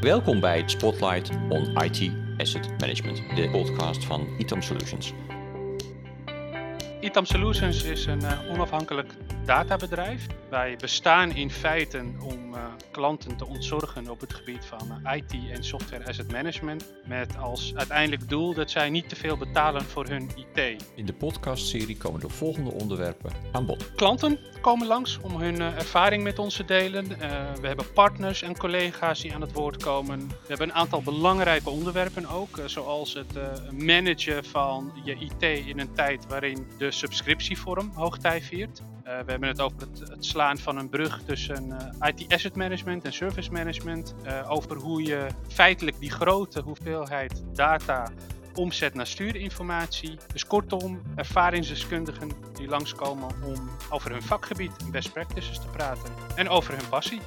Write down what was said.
Welkom bij Spotlight on IT Asset Management, de podcast van ITAM Solutions. ITAM Solutions is een uh, onafhankelijk databedrijf. Wij bestaan in feite om uh, klanten te ontzorgen op het gebied van uh, IT en software asset management. Met als uiteindelijk doel dat zij niet te veel betalen voor hun IT. In de podcastserie komen de volgende onderwerpen aan bod. Klanten komen langs om hun ervaring met ons te delen. we hebben partners en collega's die aan het woord komen. We hebben een aantal belangrijke onderwerpen ook, zoals het managen van je IT in een tijd waarin de subscriptievorm hoogtij viert. Uh, we hebben het over het, het, slaan van een brug tussen uh, IT asset management en service management. Uh, over hoe je feitelijk die grote hoeveelheid data omzet naar stuurinformatie. Dus kortom, ervaringsdeskundigen die langskomen om over hun vakgebied en best practices te praten. En over hun passie.